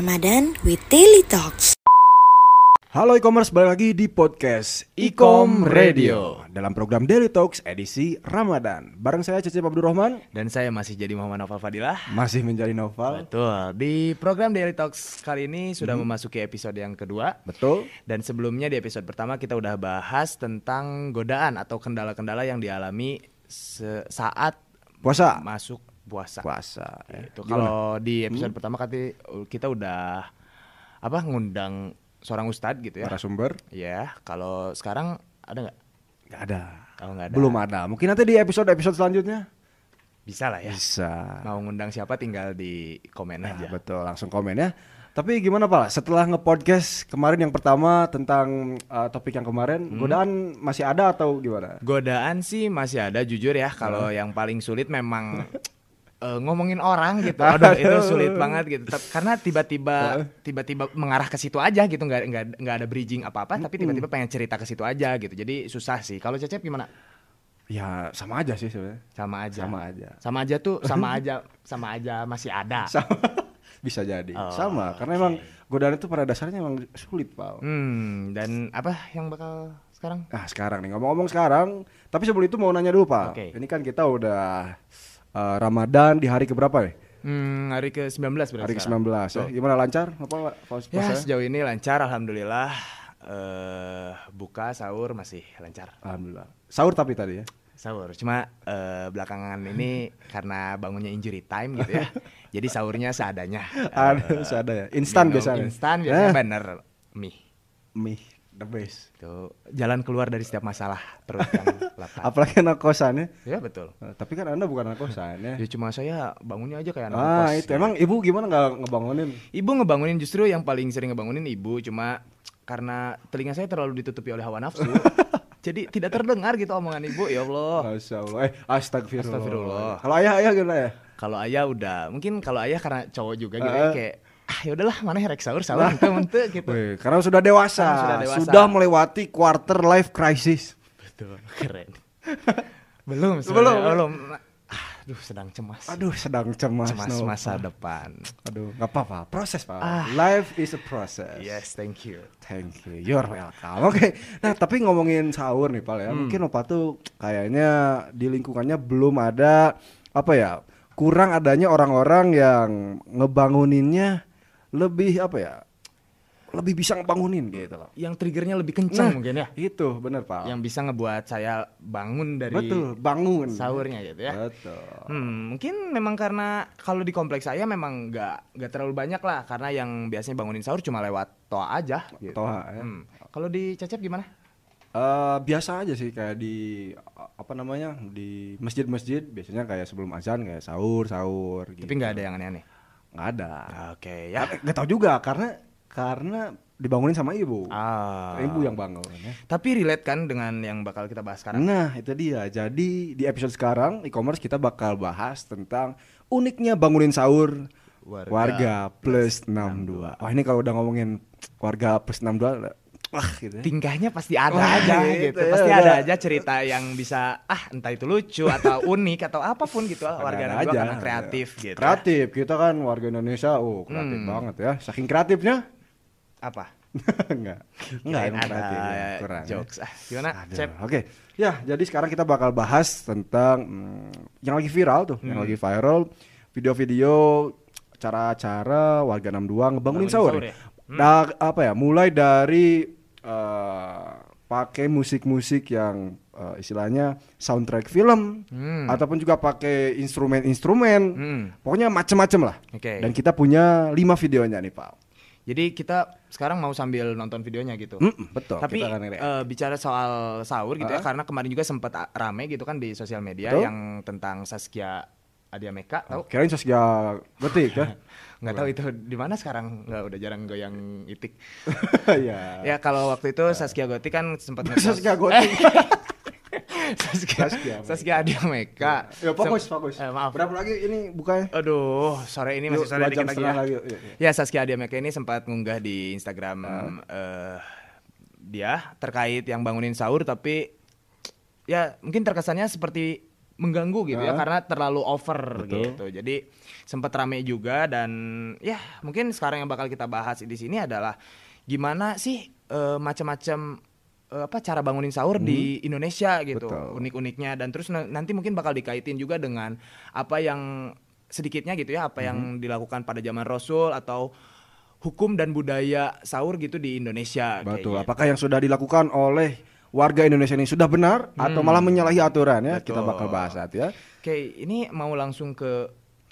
Ramadan with Daily Talks. Halo e-commerce, balik lagi di podcast Ecom Radio Dalam program Daily Talks edisi Ramadan Bareng saya Cecep Abdurrahman Dan saya masih jadi Muhammad Noval Fadilah. Masih menjadi novel Betul. Di program Daily Talks kali ini sudah memasuki episode yang kedua. Betul Dan sebelumnya di episode pertama kita udah bahas tentang godaan atau kendala-kendala yang dialami saat Puasa masuk puasa. Puasa ya. Itu Gimana? kalau di episode pertama kati- kita udah apa ngundang seorang ustadz gitu ya. Narasumber Ya, kalau sekarang ada nggak? Gak ada Kalau nggak ada, Belum ada Mungkin nanti di episode-episode selanjutnya bisa lah ya. Bisa Mau ngundang siapa tinggal di komen Nah, aja. Betul langsung komen ya tapi gimana Pak? Setelah nge-podcast kemarin yang pertama tentang uh, topik yang kemarin, Hmm. godaan masih ada atau gimana? Godaan sih masih ada jujur ya. Kalau yang paling sulit memang eh, ngomongin orang gitu. Aduh itu sulit banget gitu. Karena tiba-tiba tiba-tiba mengarah ke situ aja gitu. Nggak nggak nggak ada bridging apa-apa. Tapi tiba-tiba pengen cerita ke situ aja gitu. Jadi susah sih. Kalau Cecep gimana? Ya sama aja sih sebenarnya. Sama aja. Sama aja. Sama aja tuh sama aja sama aja masih ada. Sama. Bisa jadi. Oh, sama. Karena emang godaan itu pada dasarnya emang sulit, Pak. Hmm, dan apa yang bakal sekarang? Nah sekarang nih ngomong-ngomong sekarang, tapi sebelum itu mau nanya dulu Pak. Oke. Ini kan kita udah uh, Ramadan di hari keberapa nih? Hmm, hari ke-19 berarti Hari sekarang. ke-19 ya. Gimana lancar? Apa Pak? Puas- Ya, puasa? sejauh ini lancar alhamdulillah. Eh buka sahur masih lancar. Alhamdulillah. Sahur tapi tadi ya. Sahur. Cuma eh, belakangan ini karena bangunnya injury time gitu ya. jadi sahurnya seadanya. Ada, ada ya. Instan biasanya. Instan biasanya Eh, bener mie. Mie the best. Itu jalan keluar dari setiap masalah perut yang lapar. Apalagi anak kosan ya. ya betul. Eh, Tapi kan Anda bukan anak kosan ya. Ya cuma saya bangunnya aja kayak anak Ah, kos. itu emang ibu gimana nggak ngebangunin? Ibu ngebangunin justru yang paling sering ngebangunin ibu cuma karena telinga saya terlalu ditutupi oleh hawa nafsu. jadi tidak terdengar gitu omongan ibu ya Allah. Masya Allah. Eh, astagfirullah. Astagfirullah. Kalau ayah ayah gimana ya? Kalau ayah udah mungkin kalau ayah karena cowok juga gitu ya kayak ah ya udahlah mana rek sahur sahur ente ente gitu. Wih, karena sudah dewasa, Karena sudah dewasa. sudah melewati quarter life crisis. Betul, keren. belum Belum. belum. Aduh, sedang cemas. Aduh, sedang cemas. cemas no. masa depan. Aduh, nggak apa-apa. Proses pak. Ah. Life is a process. Yes, thank you. Thank you. You're welcome. Oke. Nah, tapi ngomongin sahur nih, Pak ya. Hmm. Mungkin Opa tuh kayaknya di lingkungannya belum ada apa ya? Kurang adanya orang-orang yang ngebanguninnya lebih apa ya? Lebih bisa ngebangunin gitu loh. Yang triggernya lebih kencang Nah, mungkin ya. Itu bener, Pak. Yang bisa ngebuat saya bangun dari Betul, bangun. sahurnya gitu ya. Betul. Hmm, mungkin memang karena kalau di kompleks saya memang nggak nggak terlalu banyak lah karena yang biasanya bangunin sahur cuma lewat toa aja. Gitu. Toa ya. Hmm. Kalau di Cecep gimana? Eh, biasa aja sih kayak di apa namanya di masjid-masjid biasanya kayak sebelum azan kayak sahur sahur gitu. Tapi nggak ada yang aneh-aneh. Nggak ada. Oke ya. Tapi nggak tahu juga karena karena dibangunin sama ibu. Ah. Ibu yang bangun ya. Tapi relate kan dengan yang bakal kita bahas sekarang? Nah itu dia. Jadi di episode sekarang e-commerce kita bakal bahas tentang uniknya bangunin sahur Warga warga, plus 62. Wah ini kalau udah ngomongin warga plus 62 wah gitu. ya. Tingkahnya pasti ada Wah, aja gitu gitu. ya, Pasti udah. ada aja cerita yang bisa ah entah itu lucu atau unik atau apa pun gitu warga negara karena kreatif gitu. ya. Kreatif kita kan warga Indonesia, oh kreatif Hmm. banget ya. Saking kreatifnya Apa? enggak. Enggak emang ada kreatif ya, kurang. ya. jokes. Ah, gimana? Cep? Oke. Ya, jadi sekarang kita bakal bahas tentang hmm, yang lagi viral tuh, yang Hmm. lagi viral video-video cara-cara warga 62 ngebangunin Bangunin sahur. ya. ya? Hmm. Da- apa ya? Mulai dari eh, pakai musik-musik yang eh, istilahnya soundtrack film Hmm. ataupun juga pakai instrumen-instrumen. Hmm. Pokoknya macem-macem lah. Oke. Dan kita punya lima videonya nih, Pak. Jadi kita sekarang mau sambil nonton videonya gitu. Mm, betul. Tapi kita akan eh, bicara soal sahur gitu ya, Ah. karena kemarin juga sempat rame gitu kan di sosial media Betul. yang tentang Saskia Adia Meka, tahu? Kirain Saskia Gotik ya. Nggak tahu itu di mana sekarang? Nggak udah jarang goyang itik. Iya. ya kalau waktu itu Saskia Gotik kan sempat Saskia Gotik. Saskia, Saskia. Saskia Adia Meka. Ya fokus, fokus. Eh, maaf. Berapa lagi ini bukanya? Aduh, sore ini masih sore dikit lagi ya. lagi, yuk, yuk, yuk. Ya Saskia Adia Meka ini sempat ngunggah di Instagram eh, dia terkait yang bangunin sahur tapi ya mungkin terkesannya seperti mengganggu gitu ya Ah. karena terlalu over Betul. gitu. Jadi sempat rame juga dan ya mungkin sekarang yang bakal kita bahas di sini adalah gimana sih eh, macam-macam eh, apa cara bangunin sahur di Indonesia gitu. Hmm. Unik-uniknya dan terus na- nanti mungkin bakal dikaitin juga dengan apa yang sedikitnya gitu ya apa yang Hmm. dilakukan pada zaman Rasul atau hukum dan budaya sahur gitu di Indonesia kayak Betul. gitu. Apakah yang sudah dilakukan oleh warga Indonesia ini sudah benar atau malah menyalahi aturan ya? Kita Hmm. Betul. bakal bahas saat ya. Oke, ini mau langsung ke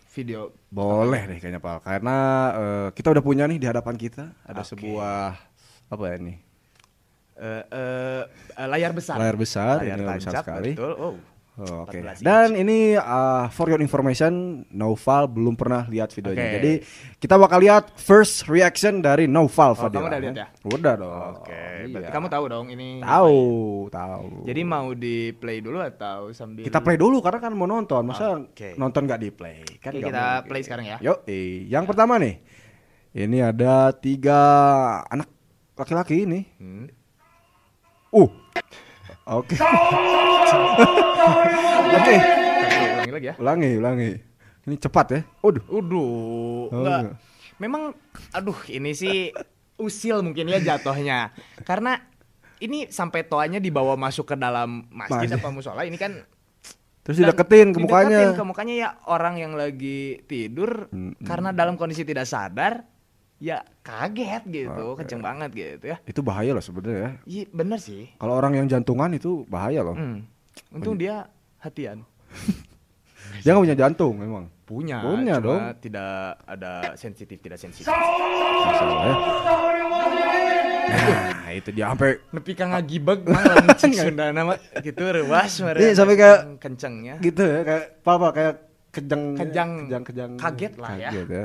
video Boleh deh kayaknya Pak. Karena eh, kita udah punya nih di hadapan kita ada Oke. sebuah apa ya ini? eh, eh, eh, layar besar. Layar besar, layar ini besar sekali. Betul. Oh. Oh, Oke. 14 inch. Dan ini uh, for your information, Noval belum pernah lihat videonya. Oke. Jadi kita bakal lihat first reaction dari Noval Oh, Fadila. kamu udah lihat ya? Udah dong. Oke, Iya. berarti kamu tahu dong ini. Tahu, tahu. Jadi mau di play dulu atau sambil kita play dulu karena kan mau nonton. Masa Oke. nonton nggak di play? Kan nggak kita mungkin. play sekarang ya. Yuk, yang pertama nih. Ini ada tiga anak laki-laki ini. Hmm. Uh. Oke. Oke. Ulangi lagi ya. Ulangi, ulangi. Ini cepat ya. Waduh. Uduh, Oh, enggak. enggak. Memang aduh ini sih usil mungkin ya jatuhnya. Karena ini sampai toanya dibawa masuk ke dalam masjid Masjid. apa musola ini kan Terus Dan dideketin ke mukanya. dideketin ke mukanya ya orang yang lagi tidur Mm-mm. karena dalam kondisi tidak sadar ya kaget gitu, kenceng banget gitu ya. Itu bahaya loh sebenarnya ya. Iya bener sih. Kalau orang yang jantungan itu bahaya loh. Hmm. Untung dia hatian. Dia nggak punya jantung memang. Punya, Punya cuma dong. tidak ada sensitif tidak sensitif. Masalah ya. Nah, itu dia sampai Nepi ka ngagibeg mah lamun cek Sunda nama gitu meureun. Iya, sampai kayak- kencengnya. gitu ya kayak apa kayak kejang Kejang. kejang kejang Kaget lah ya. Kaget ya.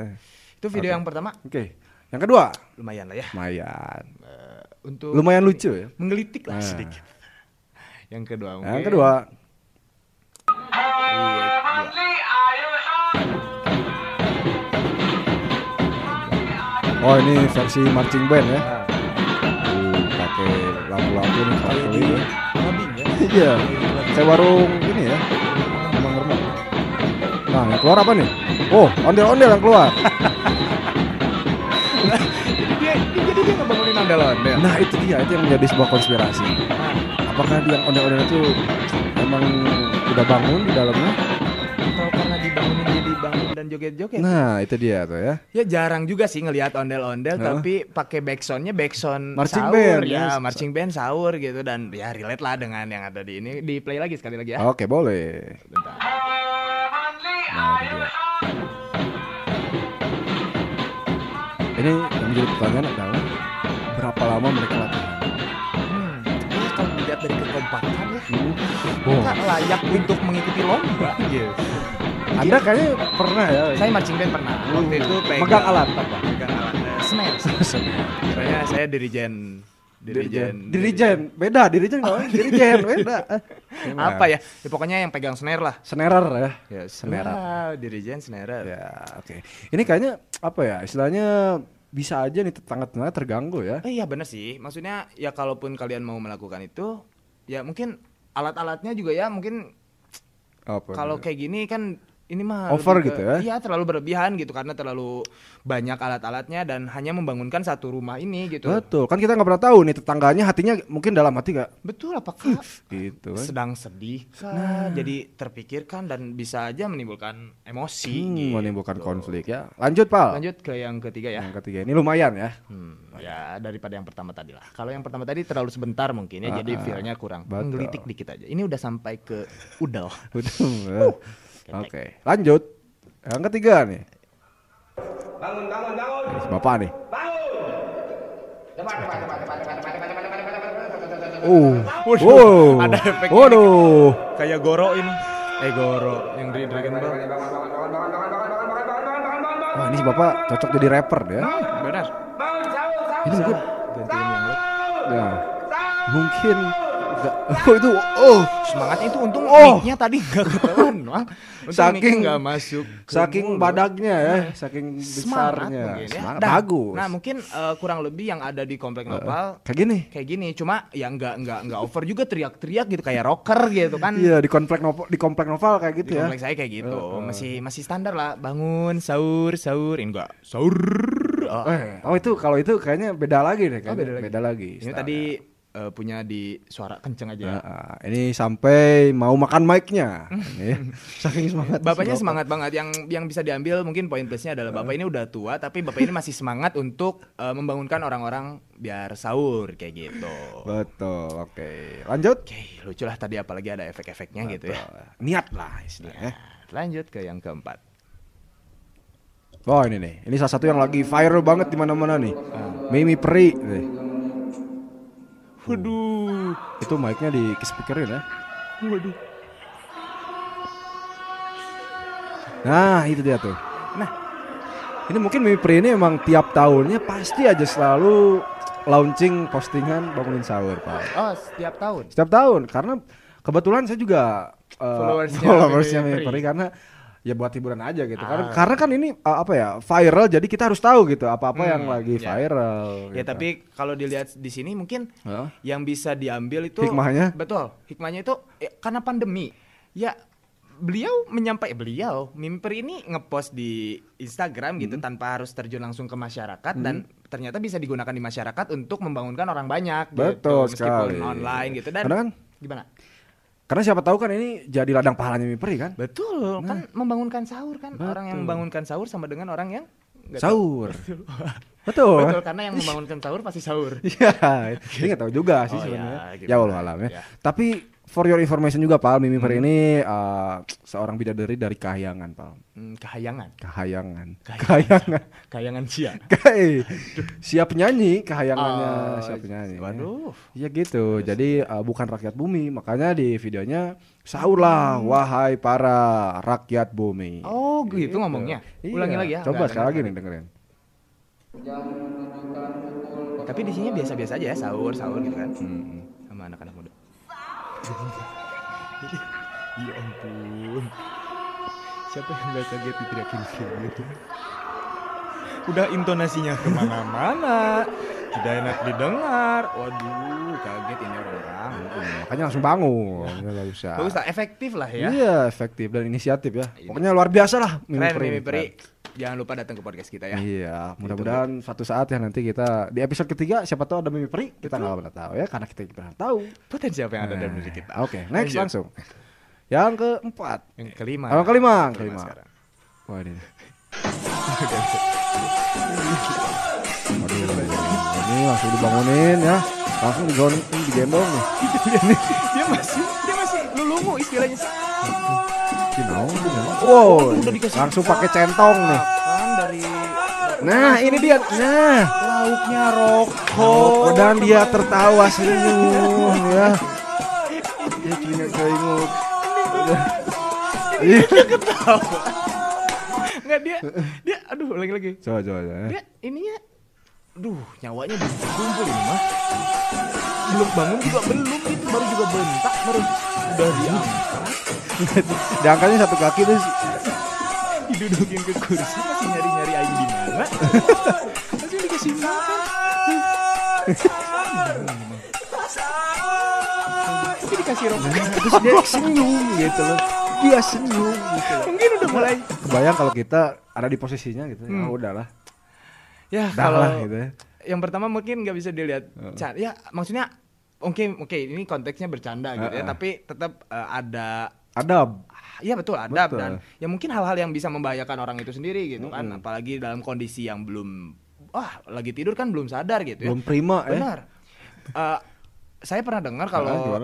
Itu video yang pertama Oke. Yang kedua, lumayan lah ya. lumayan. Eh, untuk Lumayan lucu ya. menggelitik lah Nah. sedikit. Yang kedua Yang mungkin- kedua, Iya, dua. oh ini versi marching band ya. Nah, Uh, pakai lampu-lampu nih kalau di ini. ya. Iya. Kayak warung ini ya. Remang-remang. Nah, yang keluar apa nih? Oh, ondel-ondel yang keluar. ngebangunin ondel-ondel. Nah, itu dia, itu yang menjadi sebuah konspirasi. Apakah dia yang ondel-ondel itu emang udah bangun di dalamnya? atau karena dibangunin jadi bangun dan joget-joget. Nah, itu dia tuh ya. Ya jarang juga sih ngelihat ondel-ondel tapi pakai backsoundnya backsound Marching sahur band, ya yes. marching band sahur gitu dan ya relate lah dengan yang ada di ini di play lagi sekali lagi ya. Oke, boleh. Bentar. Nah, itu dia. Ini yang menjadi pertanyaan adalah berapa lama mereka latihan? Hmm, ini kalau dilihat dari kekompakan ya, Oh, kita layak untuk mengikuti lomba gitu. Anda kayaknya pernah ya? Saya marching band pernah. Waktu itu pegang Megang alat apa? Pegang alat snare. Soalnya saya dirijen dirijen Dirijen, beda. Dirijen nggak? Dirijen, beda. apa ya? ya pokoknya yang pegang snare lah Senerer ya? ya Snare. Wow, dirijen snare Ya, oke. Ini kayaknya apa ya? Istilahnya bisa aja nih tetangga-tetangga terganggu ya. Eh, iya bener sih maksudnya ya kalaupun kalian mau melakukan itu ya mungkin alat-alatnya juga ya mungkin kalau kayak gini kan ini mah Over lebih gitu ke- ya? Iya terlalu berlebihan gitu karena terlalu banyak alat-alatnya dan hanya membangunkan satu rumah ini gitu. Betul, kan kita nggak pernah tahu nih tetangganya hatinya mungkin dalam hati nggak Betul apakah gitu kan. sedang sedih kah? Jadi terpikirkan dan bisa aja menimbulkan emosi Hmm, gitu. menimbulkan konflik ya. Lanjut, Pal. Lanjut ke yang ketiga ya. Yang ketiga ini lumayan ya. Hmm, ya daripada yang pertama tadi lah. Kalau yang pertama tadi terlalu sebentar mungkin ya, Ah, jadi ah. feel-nya kurang. Betul. Menggelitik dikit aja. Ini udah sampai ke udel. Udah. Oke, lanjut. Yang ketiga nih. Bangun, bangun, bangun. Ini si Bapak nih. Bangun. Uh. Wow. ada efeknya. Waduh. Kayak Goro ini. Eh Goro yang dari Dragon Ball. Wah, ini si Bapak cocok jadi rapper ya. Benar. Ini mungkin Gantiin yang lain. ya, mungkin Oh itu oh Semangatnya itu untung Oh. mic-nya tadi nggak ketahuan, Bang. Untung Saking- mic-nya nggak masuk. saking mulut. badagnya ya, saking Semangat besarnya. mungkin ya. Semangat Dan- bagus. Nah, mungkin eh, kurang lebih yang ada di komplek Nopal Kayak gini. kayak gini, cuma ya nggak nggak nggak over juga teriak-teriak gitu kayak rocker gitu kan. Iya di komplek novel di komplek novel kayak gitu Di ya. komplek saya kayak gitu. Heeh. Masih masih standar lah, bangun, sahur, sahur, ini enggak. Sahur. Oh. Eh, oh itu kalau itu kayaknya beda lagi deh. Oh, Kayaknya. beda lagi. lagi. Ini tadi eh, punya di suara kenceng aja. Nah, ah, ini sampai mau makan mic-nya. Saking semangat. Bapaknya semangat banget. Yang yang bisa diambil mungkin poin plusnya adalah bapak ini udah tua, tapi bapak ini masih semangat untuk eh, membangunkan orang-orang biar sahur kayak gitu. Betul. Oke. Lanjut. Oke, lucu lah tadi apalagi ada efek-efeknya gitu ya. Niat lah istilahnya. Lanjut ke yang keempat. Oh ini nih, ini salah satu yang lagi viral banget di mana-mana nih. Mimi Peri. nih. Waduh. Itu mic-nya di speakerin ya. Waduh. Nah itu dia tuh. Nah. Ini mungkin Mimi Peri ini emang tiap tahunnya pasti aja selalu launching postingan bangunin sahur Pak. Oh, setiap tahun. Setiap tahun karena kebetulan saya juga uh, Followersnya followersnya. Peri karena ya buat hiburan aja gitu. Karena Ah. karena kan ini uh, apa ya viral jadi kita harus tahu gitu apa-apa Hmm, yang lagi ya. viral. Ya gitu. tapi kalau dilihat di sini mungkin Hah? yang bisa diambil itu Hikmahnya? betul hikmahnya itu ya, karena pandemi ya beliau menyampaikan beliau mimper ini ngepost di Instagram Hmm. gitu tanpa harus terjun langsung ke masyarakat dan ternyata bisa digunakan di masyarakat untuk membangunkan orang banyak Betul gitu meskipun sekali. online gitu dan Karena kan gimana karena siapa tahu kan ini jadi ladang pahalanya Mimi Peri kan? betul kan membangunkan sahur kan orang yang Betul. membangunkan sahur sama dengan orang yang tahu. Sahur. Betul. betul karena yang membangunkan sahur pasti sahur Iya, ini nggak tahu juga sih Oh, sebenarnya. ya, gitu. Ya Allah alam ya. Ya. Tapi for your information juga Pak, Mimi Peri ini uh, seorang bidadari dari Kahyangan, Pak. Hmm, kehayangan Kahayangan. Kahayangan. Kahayangan. kayangan cia Kai. Siap nyanyi kahayangannya, Oh, siap nyanyi. waduh. Iya gitu. Jadi uh, bukan rakyat bumi, makanya di videonya sahurlah wahai para rakyat bumi. Oh gitu ngomongnya. Iya. Ulangi lagi ya. Coba sekali lagi nih dengerin. Tapi di sini biasa-biasa aja ya sahur sahur gitu kan. Hmm. Ya ampun. Siapa yang gak kaget diteriakin kayak gitu? Udah intonasinya ke mana-mana. Tidak enak didengar. Waduh, kaget ini orang-orang. Makanya langsung bangun. Nggak usah. Bagus lah, efektif lah ya. Iya, efektif dan inisiatif ya. Pokoknya luar biasa lah Mimi Keren. Jangan lupa datang ke podcast kita ya. Iya, mudah-mudahan suatu saat ya nanti kita di episode ketiga siapa tahu ada Mimi Peri, kita nggak pernah tahu ya karena kita pernah tahu. Potensi apa yang ada dalam diri kita. Oke, next Lanjut. langsung. Yang keempat. Yang kelima. Oh, kelima, Kelima kelima. sekarang. Wah ini. Waduh, ini langsung dibangunin ya, langsung digendong, digendong nih. dia masih dia masih lulungu istilahnya sih. Wow, langsung pakai centong nih. Dari Nah, ini dia. Nah, lauknya rokok. Dan dia tertawa senyum ya. Dia cuma keinget. Iya. Enggak dia dia aduh lagi-lagi. Coba coba coba. Dia ininya Duh, nyawanya belum terkumpul ini mah. Belum bangun juga belum itu baru juga bentak baru udah diangkat Diangkatnya satu kaki terus didudukin ke kursi masih nyari-nyari aing di mana. Masih dikasih makan. Masih dikasih rokok. terus dia senyum gitu loh. Dia senyum gitu loh. Mungkin udah mulai Kebayang kalau kita ada di posisinya gitu. Ya udahlah. Ya Dah kalau lah gitu ya. yang pertama mungkin nggak bisa dilihat ca- ya maksudnya oke oke ini konteksnya bercanda gitu ya tapi tetap eh, ada Ada Iya betul adab Betul. dan ya mungkin hal-hal yang bisa membahayakan orang itu sendiri gitu kan apalagi dalam kondisi yang belum wah lagi tidur kan belum sadar gitu ya belum prima ya. benar Eh, saya pernah dengar kalau?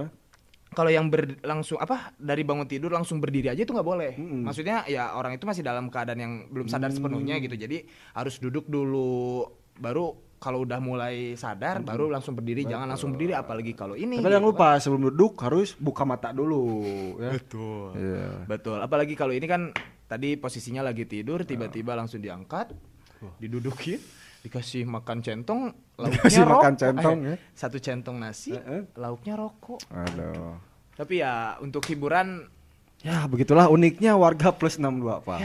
Kalau yang ber, langsung apa dari bangun tidur langsung berdiri aja itu nggak boleh. Mm-mm. Maksudnya ya orang itu masih dalam keadaan yang belum sadar sepenuhnya Mm. gitu. Jadi harus duduk dulu baru kalau udah mulai sadar baru langsung berdiri. Jangan langsung berdiri apalagi kalau ini. Tapi jangan gitu lupa sebelum duduk harus buka mata dulu ya. Betul. Iya. Betul. Apalagi kalau ini kan tadi posisinya lagi tidur tiba-tiba langsung diangkat, didudukin dikasih makan centong lauknya Dikasih rokok. makan centong, Eh, ya. Satu centong nasi, Heeh. lauknya rokok. Aduh. Tapi ya untuk hiburan Ya begitulah uniknya warga plus 62 Pak.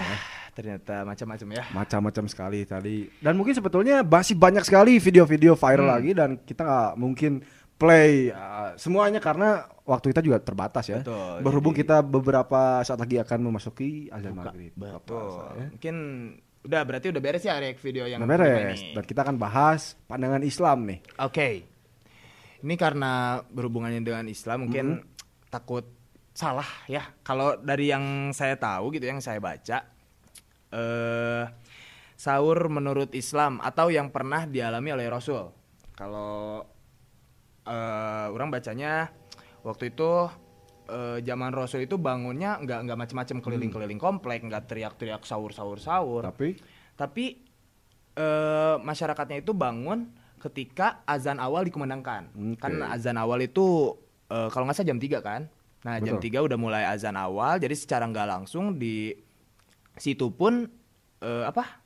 ternyata macam-macam ya. Macam-macam sekali tadi. Dan mungkin sebetulnya masih banyak sekali video-video viral Hmm. lagi dan kita nggak mungkin play uh, semuanya karena waktu kita juga terbatas ya. Betul, Berhubung kita beberapa saat lagi akan memasuki azan maghrib. Betul. puasa, ya. Mungkin udah berarti udah beres ya react video yang beres. ini. Dan kita akan bahas pandangan Islam nih. Oke. Ini karena berhubungannya dengan Islam mungkin Mm-hmm. takut salah ya. Kalau dari yang saya tahu gitu yang saya baca eh sahur menurut Islam atau yang pernah dialami oleh Rasul. Kalau eh orang bacanya waktu itu eh, zaman Rasul itu bangunnya nggak nggak macam-macam keliling-keliling komplek, nggak teriak-teriak sahur-sahur-sahur. Tapi Tapi eh, masyarakatnya itu bangun ketika azan awal dikumandangkan. Oke. Kan azan awal itu eh, kalau nggak salah jam 3 kan. Nah, jam Betul. 3 udah mulai azan awal jadi secara nggak langsung di situ pun eh, apa?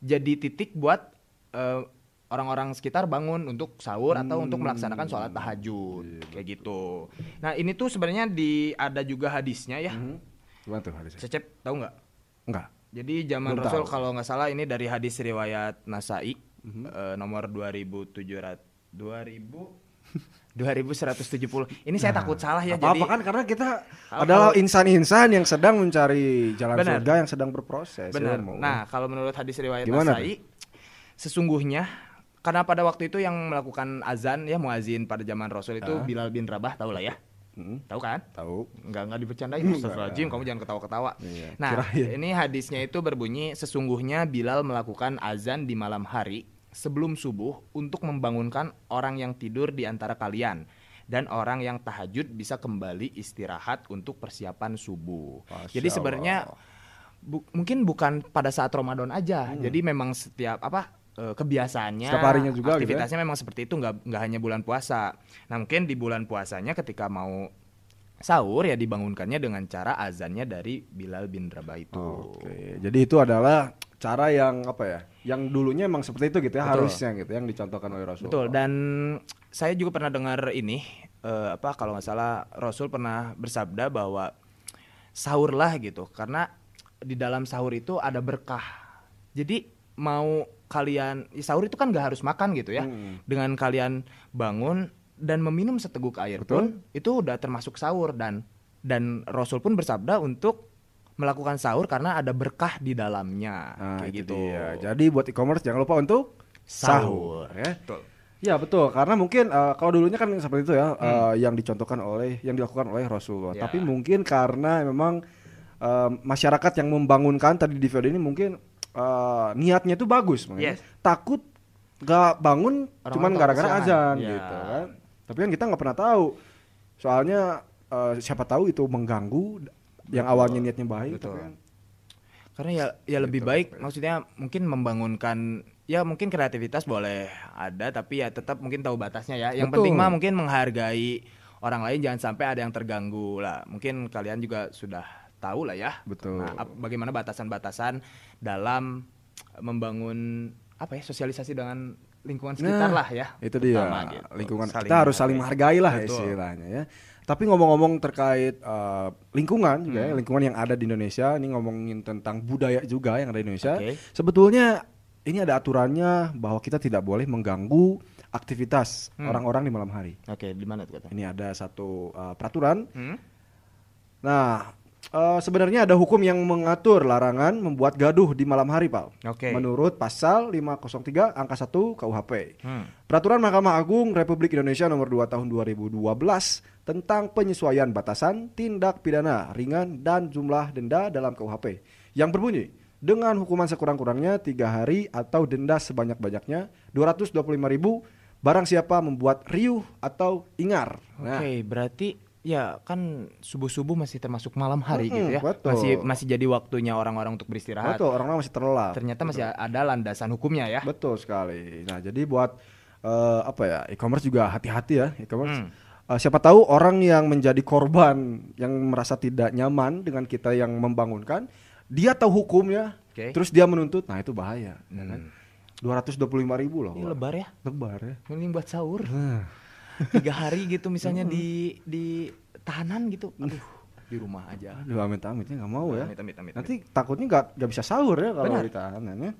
Jadi titik buat eh, orang-orang sekitar bangun untuk sahur atau untuk melaksanakan sholat tahajud kayak gitu. Nah, ini tuh sebenarnya di ada juga hadisnya ya. gimana tuh hadisnya? Cecep tahu nggak? Enggak. Jadi zaman Belum Rasul tahu. kalau nggak salah ini dari hadis riwayat Nasai Mhm. eh, nomor 2700 2000 2170. Ini saya takut salah ya apa-apa jadi kan karena kita Hal-hal- adalah insan-insan yang sedang mencari jalan Benar. surga yang sedang berproses. benar. ya, mau. Nah, kalau menurut hadis riwayat Gimana Nasai sesungguhnya karena pada waktu itu yang melakukan azan ya muazin pada zaman Rasul itu Ah. Bilal bin Rabah tahu lah ya. Hmm, Tahu kan? tahu. Enggak enggak dibercandain Astagfirullahaladzim kamu jangan ketawa-ketawa. Iya, nah, kirain. ini hadisnya itu berbunyi sesungguhnya Bilal melakukan azan di malam hari sebelum subuh untuk membangunkan orang yang tidur di antara kalian dan orang yang tahajud bisa kembali istirahat untuk persiapan subuh. Masya Jadi sebenarnya bu- mungkin bukan pada saat Ramadan aja. Hmm. Jadi memang setiap apa eh, kebiasaannya, Setiap harinya juga gitu ya? aktivitasnya memang seperti itu nggak nggak hanya bulan puasa. Nah mungkin di bulan puasanya ketika mau sahur ya dibangunkannya dengan cara azannya dari Bilal bin Rabah itu. Oke, jadi itu adalah cara yang apa ya? Yang dulunya emang seperti itu gitu ya, Betul. harusnya gitu yang dicontohkan oleh Rasul. Betul dan saya juga pernah dengar ini eh, apa kalau nggak salah Rasul pernah bersabda bahwa sahurlah gitu karena di dalam sahur itu ada berkah. Jadi mau kalian ya sahur itu kan nggak harus makan gitu ya. Hmm. Dengan kalian bangun dan meminum seteguk air pun itu udah termasuk sahur dan dan Rasul pun bersabda untuk melakukan sahur karena ada berkah di dalamnya Nah, kayak itu gitu. dia. Jadi buat e-commerce jangan lupa untuk Sahur. sahur, ya. Betul. Ya betul, karena mungkin eh, kalau dulunya kan seperti itu ya, Hmm. eh, yang dicontohkan oleh, yang dilakukan oleh Rasulullah. Ya. Tapi mungkin karena memang eh, masyarakat yang membangunkan tadi di video ini mungkin eh, niatnya itu bagus, makanya Yes. takut gak bangun Orang-orang cuman gara-gara azan Ya. gitu kan. Tapi kan kita nggak pernah tahu, soalnya eh, siapa tahu itu mengganggu yang awalnya niatnya baik, Betul. tapi kan Karena ya ya lebih Gitu, baik maksudnya mungkin membangunkan ya mungkin kreativitas boleh ada tapi ya tetap mungkin tahu batasnya ya. Yang Betul. penting mah mungkin menghargai orang lain jangan sampai ada yang terganggu lah. Mungkin kalian juga sudah tahu lah ya. Betul. Nah, bagaimana batasan-batasan dalam membangun apa ya sosialisasi dengan lingkungan sekitar Nah, lah ya. Itu dia Utama gitu. lingkungan Saling kita harus saling menghargai lah Betul. istilahnya ya. Tapi ngomong-ngomong terkait eh, lingkungan juga Hmm. ya, lingkungan yang ada di Indonesia, ini ngomongin tentang budaya juga yang ada di Indonesia. Oke. Sebetulnya ini ada aturannya bahwa kita tidak boleh mengganggu aktivitas Hmm. orang-orang di malam hari. Oke, di mana tuh kata? Ini ada satu eh, peraturan. Hmm? Nah, eh, sebenarnya ada hukum yang mengatur larangan membuat gaduh di malam hari, Pak. Oke. Menurut pasal 503 angka 1 KUHP. Hmm. Peraturan Mahkamah Agung Republik Indonesia nomor 2 tahun 2012 tentang penyesuaian batasan tindak pidana ringan dan jumlah denda dalam KUHP yang berbunyi dengan hukuman sekurang-kurangnya tiga hari atau denda sebanyak-banyaknya 225.000 ribu barang siapa membuat riuh atau ingar. Nah, Oke, berarti ya kan subuh-subuh masih termasuk malam hari Mm-mm, gitu ya. betul. Masih masih jadi waktunya orang-orang untuk beristirahat. betul orang-orang masih terlelap. Ternyata masih ada landasan hukumnya ya. Betul sekali. Nah, jadi buat eh, apa ya e-commerce juga hati-hati ya e-commerce. Hmm. Eh, siapa tahu orang yang menjadi korban yang merasa tidak nyaman dengan kita yang membangunkan, dia tahu hukumnya, Oke. terus dia menuntut, nah itu bahaya. ya kan? Hmm. 225 ribu loh. Ini lebar ya. Lebar ya. Mending buat sahur. Nah, Tiga hari gitu misalnya di di tahanan gitu. Aduh, di rumah aja. aduh amit-amitnya nggak mau ya. Amit, amit, amit, Nanti takutnya nggak nggak bisa sahur ya kalau Benar. ditahan ya.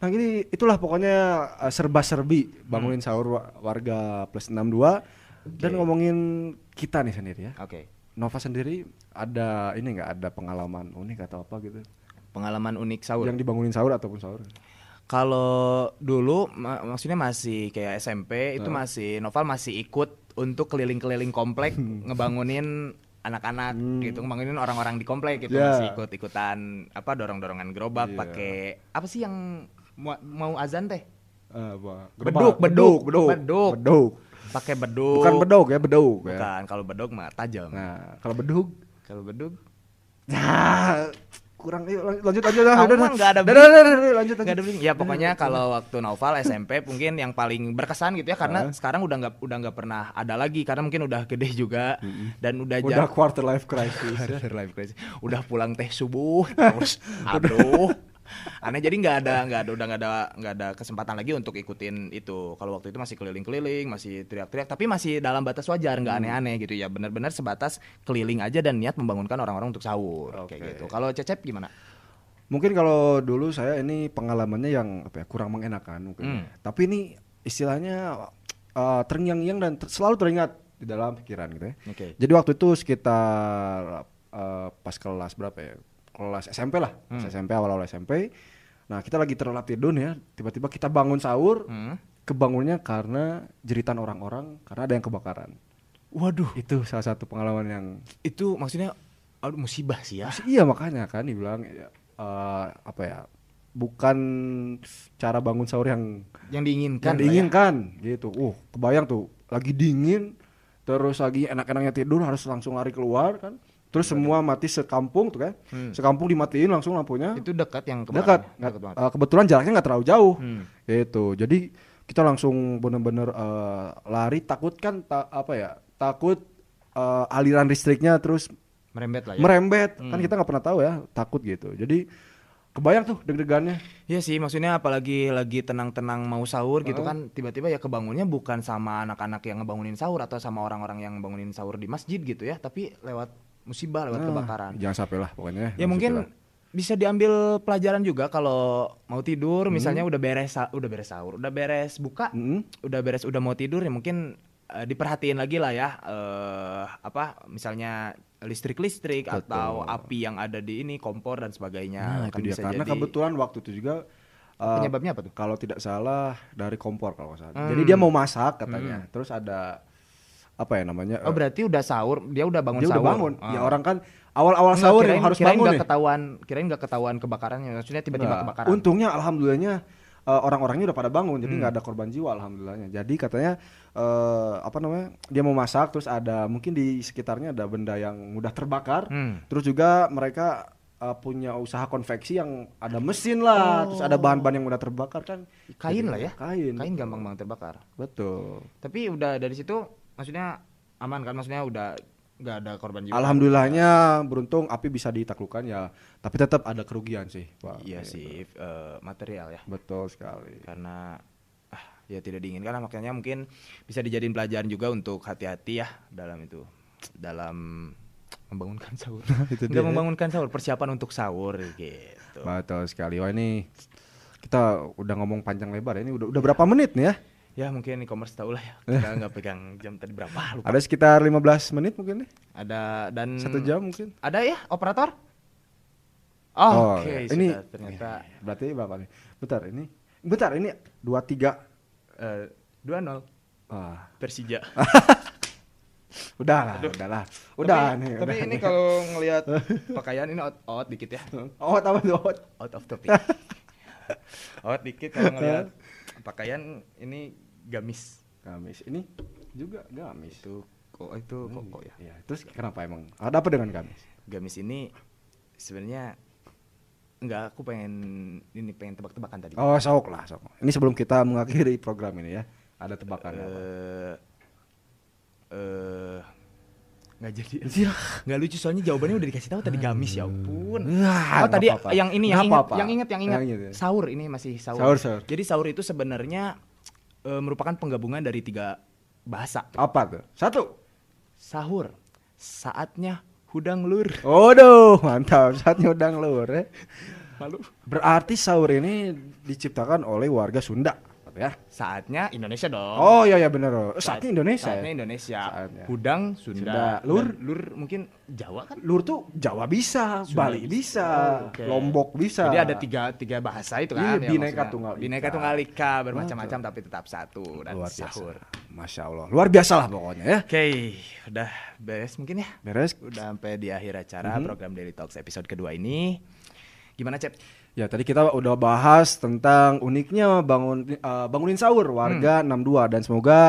Nah gini itulah pokoknya eh, serba-serbi bangunin sahur wa- warga plus 62 dan Oke. ngomongin kita nih sendiri ya. Oke. Nova sendiri ada ini nggak ada pengalaman unik atau apa gitu Pengalaman unik sahur. yang dibangunin sahur ataupun sahur? Kalau dulu ma- maksudnya masih kayak SMP itu masih Noval masih ikut untuk keliling-keliling komplek ngebangunin anak-anak gitu ngebangunin orang-orang di komplek gitu Ya. masih ikut-ikutan apa dorong-dorongan gerobak Iya. pakai apa sih yang mau, mau azan teh Eh, apa? Beduk, Gerobak. beduk, beduk, beduk. beduk. pakai beduk Bukan beduk ya, beduk ya. bukan kalau beduk mah tajam Nah, kalau beduk kalau beduk Nah, kurang yuk lan- lanjut lanjut dah, Kamu udah, mah dah. nggak ada dah, dah, dah, lanjut Nggak ada. Ya pokoknya kalau waktu novel SMP mungkin yang paling berkesan gitu ya karena sekarang udah nggak udah nggak pernah ada lagi karena mungkin udah gede juga dan udah Udah quarter life crisis. Quarter life crisis. Udah pulang teh subuh terus aduh. Aneh jadi nggak ada nggak ada udah nggak ada nggak ada kesempatan lagi untuk ikutin itu. Kalau waktu itu masih keliling-keliling, masih teriak-teriak, tapi masih dalam batas wajar, nggak Hmm. aneh-aneh gitu ya. Benar-benar sebatas keliling aja dan niat membangunkan orang-orang untuk sahur Oke. kayak gitu. Kalau Cecep gimana? Mungkin kalau dulu saya ini pengalamannya yang apa ya kurang mengenakan mungkin. Hmm. Tapi ini istilahnya uh, terngiang-ngiang dan ter- selalu teringat di dalam pikiran gitu ya. Oke. Jadi waktu itu sekitar uh, pas kelas berapa ya? Kelas SMP lah, Hmm. SMP awal-awal SMP. Nah kita lagi terlelap tidur ya, tiba-tiba kita bangun sahur, Hmm. kebangunnya karena jeritan orang-orang karena ada yang kebakaran. Waduh, Itu salah satu pengalaman yang itu maksudnya aduh musibah sih ya. iya makanya kan dibilang ya, eh, apa ya bukan cara bangun sahur yang Yang diinginkan. yang ya. diinginkan gitu. Uh, kebayang tuh lagi dingin terus lagi enak-enaknya tidur harus langsung lari keluar kan. Terus semua mati sekampung tuh kan. Hmm. Sekampung dimatiin langsung lampunya. Itu dekat yang dekat. Dekat eh, kebetulan jaraknya nggak terlalu jauh. Hmm. Gitu. Jadi kita langsung bener-bener eh, lari takut kan ta- apa ya? Takut eh, aliran listriknya terus Merembet lah ya. merembet kan Hmm. kita nggak pernah tahu ya takut gitu jadi kebayang tuh deg-degannya Iya sih, maksudnya apalagi lagi tenang-tenang mau sahur gitu kan, tiba-tiba ya kebangunnya bukan sama anak-anak yang ngebangunin sahur atau sama orang-orang yang bangunin sahur di masjid gitu ya, tapi lewat musibah, lewat Nah, kebakaran. jangan sampai lah pokoknya Ya mungkin bisa diambil pelajaran juga kalau mau tidur, misalnya udah beres udah beres sahur, udah beres buka, Mm. udah beres udah mau tidur ya mungkin eh, diperhatiin lagi lah ya eh apa misalnya listrik-listrik atau api yang ada di ini kompor dan sebagainya nah kan itu dia bisa karena jadi kebetulan waktu itu juga uh, penyebabnya apa tuh? kalau tidak salah dari kompor kalau nggak salah Hmm. jadi dia mau masak katanya terus ada apa ya namanya Oh berarti udah sahur, dia udah bangun dia sahur. udah bangun Ah. ya orang kan awal-awal sahur kirain- yang harus kirain bangun nggak nih ketahuan, kirain nggak ketahuan kebakarannya, maksudnya tiba-tiba Nggak. kebakaran. Untungnya alhamdulillahnya eh, orang-orangnya udah pada bangun, jadi Hmm. nggak ada korban jiwa alhamdulillahnya. Jadi katanya eh, apa namanya dia mau masak, terus ada mungkin di sekitarnya ada benda yang mudah terbakar, Hmm. terus juga mereka eh, punya usaha konveksi yang ada mesin lah, terus ada bahan-bahan yang mudah terbakar kan. Kain Jadi, lah ya. Kain. Kain gampang banget terbakar. Betul. Tapi udah dari situ, maksudnya aman kan? Maksudnya udah nggak ada korban jiwa. Alhamdulillahnya beruntung api bisa ditaklukkan ya, tapi tetap ada kerugian sih, Pak. Iya Gitu. sih, eh, material ya. Betul sekali. Karena ah, ya tidak diinginkan makanya mungkin bisa dijadiin pelajaran juga untuk hati-hati ya dalam itu, dalam membangunkan sahur. Itu dia. membangunkan sahur, persiapan untuk sahur gitu. Betul sekali. Wah ini kita udah ngomong panjang lebar ya. Ini udah udah berapa menit nih ya? Ya mungkin e-commerce tahu lah ya. Kita nggak pegang jam tadi berapa lupa. Ada sekitar 15 menit mungkin nih. Ada dan Satu jam mungkin. Ada ya operator? Oh, Oke, iya. sudah ini ternyata berarti berapa nih? Bentar ini. Bentar ini 23 eh, dua nol Persija. udah lah, udah lah. Udah tapi, nih. Tapi udah ini kalau ngelihat pakaian ini out, out dikit ya. Oh, apa tuh? Oh, Out of topic. out dikit kalau ngelihat pakaian ini gamis. Gamis. Ini juga gamis. Itu kok itu koko ya. Iya, terus kenapa emang? Ada apa dengan gamis? Gamis ini sebenarnya enggak aku pengen ini pengen tebak-tebakan tadi. Oh, sok lah, sok. Ini sebelum kita mengakhiri program ini ya. Ada tebakan apa? eh eh nggak jadi. Iya. Nggak lucu soalnya jawabannya udah dikasih tahu tadi gamis ya ampun. Oh tadi apa-apa. yang ini yang ingat, yang ingat, yang ingat. Yang ingat ya. Sahur ini masih sahur. Sahur, sahur. Jadi sahur itu sebenarnya eh, merupakan penggabungan dari tiga bahasa. Apa tuh? Satu. Sahur, saatnya hudang lur. Waduh, mantap. Saatnya udah ngelur ya. Malu. Berarti sahur ini diciptakan oleh warga Sunda, ya? Saatnya Indonesia dong. Oh iya iya benar. Saatnya Indonesia. Saatnya ya? Indonesia. Saatnya. Hudang Sunda. Sunda. Lur? Dan lur mungkin Jawa kan? Lur tuh Jawa bisa, Bali bisa, Oh, oke. Lombok bisa. Jadi ada tiga tiga bahasa itu Iya, kan. ya Bineka. Tunggal. Bineka tunggal ika bermacam-macam tapi tetap satu dan luar biasa. sahur. Masya Allah, luar biasa lah pokoknya ya. Oke, udah beres mungkin ya. Beres. Udah sampai di akhir acara Mhm. program Daily Talks episode kedua ini. Gimana, Cep? Ya tadi kita udah bahas tentang uniknya bangun eh, bangunin sahur warga 62 dan semoga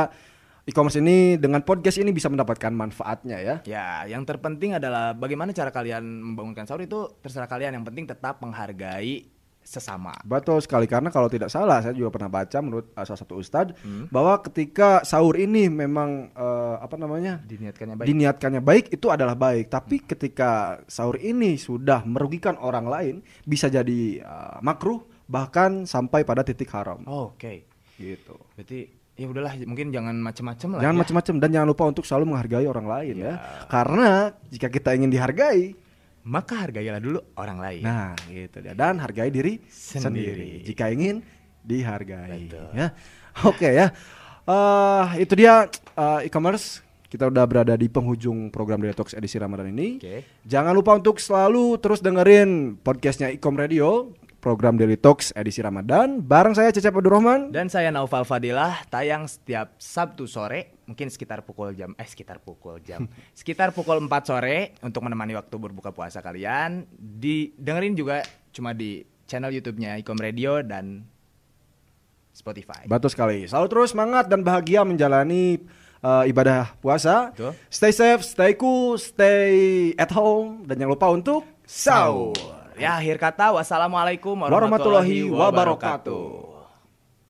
e-commerce ini dengan podcast ini bisa mendapatkan manfaatnya ya. Ya, yang terpenting adalah bagaimana cara kalian membangunkan sahur itu terserah kalian. Yang penting tetap menghargai sesama. Betul sekali karena kalau tidak salah saya juga pernah baca menurut uh, salah satu ustadz Hmm. bahwa ketika sahur ini memang uh, apa namanya Diniatkannya baik. diniatkannya baik itu adalah baik tapi ketika sahur ini sudah merugikan orang lain bisa jadi uh, makruh bahkan sampai pada titik haram Oh, Oke. gitu. Berarti ya udahlah mungkin jangan macem-macem lah. Jangan ya. macam-macam dan jangan lupa untuk selalu menghargai orang lain ya. Ya. Karena jika kita ingin dihargai, Maka hargailah dulu orang lain. nah gitu dia dan hargai diri Sendiri. sendiri. Jika ingin dihargai Betul. ya. Oke ya. Eh itu dia eh, e-commerce. Kita udah berada di penghujung program Talks edisi Ramadan ini. Oke. Jangan lupa untuk selalu terus dengerin podcastnya Ecom Radio, program Daily Talks edisi Ramadan. Bareng saya Cecep Abdurrahman. Dan saya Naufal Fadilah tayang setiap Sabtu sore mungkin sekitar pukul jam eh sekitar pukul jam sekitar pukul 4 sore untuk menemani waktu berbuka puasa kalian. Di dengerin juga cuma di channel YouTube-nya Ikom Radio dan Spotify. Betul sekali. Selalu terus semangat dan bahagia menjalani uh, ibadah puasa. Betul. Stay safe, stay cool, stay at home dan jangan lupa untuk Sahur. Ya akhir kata wassalamualaikum warahmatullahi warahmatullahi wabarakatuh. wabarakatuh.